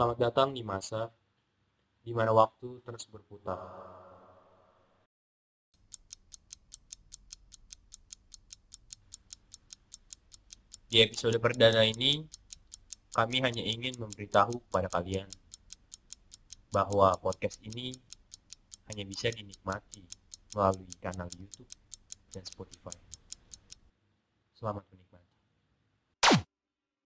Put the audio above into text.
Selamat datang di masa di mana waktu terus berputar. Di episode perdana ini, kami hanya ingin memberitahu kepada kalian bahwa podcast ini hanya bisa dinikmati melalui kanal YouTube dan Spotify. Selamat menikmati.